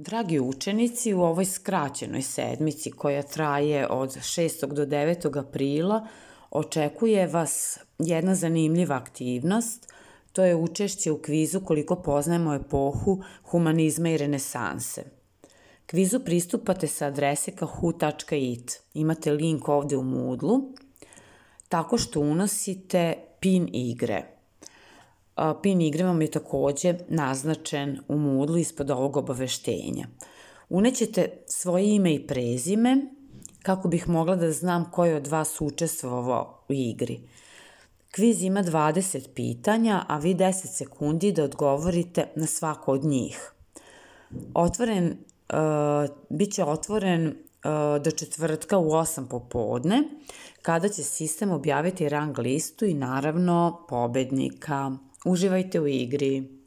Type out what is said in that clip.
Dragi učenici, u ovoj skraćenoj sedmici koja traje od 6. do 9. aprila očekuje vas jedna zanimljiva aktivnost, to je učešće u kvizu koliko poznajemo epohu humanizma i renesanse. Kvizu pristupate sa adrese kahu.it. Imate link ovde u Moodlu, tako što unosite PIN igre – PIN igre je takođe naznačen u Moodlu ispod ovog obaveštenja. Unećete svoje ime i prezime kako bih mogla da znam ko je od vas učestvovao u igri. Kviz ima 20 pitanja, a vi 10 sekundi da odgovorite na svako od njih. Otvoren, uh, biće otvoren uh, do četvrtka u 8 popodne, kada će sistem objaviti rang listu i naravno pobednika. Uživajte u igri.